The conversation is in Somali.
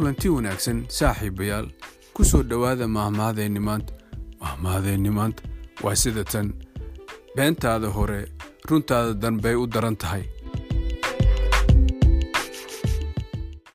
kulanti wanaagsan saaxiibayaal ku soo dhowaada maahmaahadeenni maanta maahmaahadeenni maanta waa sida tan. Beentaada hore runtaada danbay u daran tahay.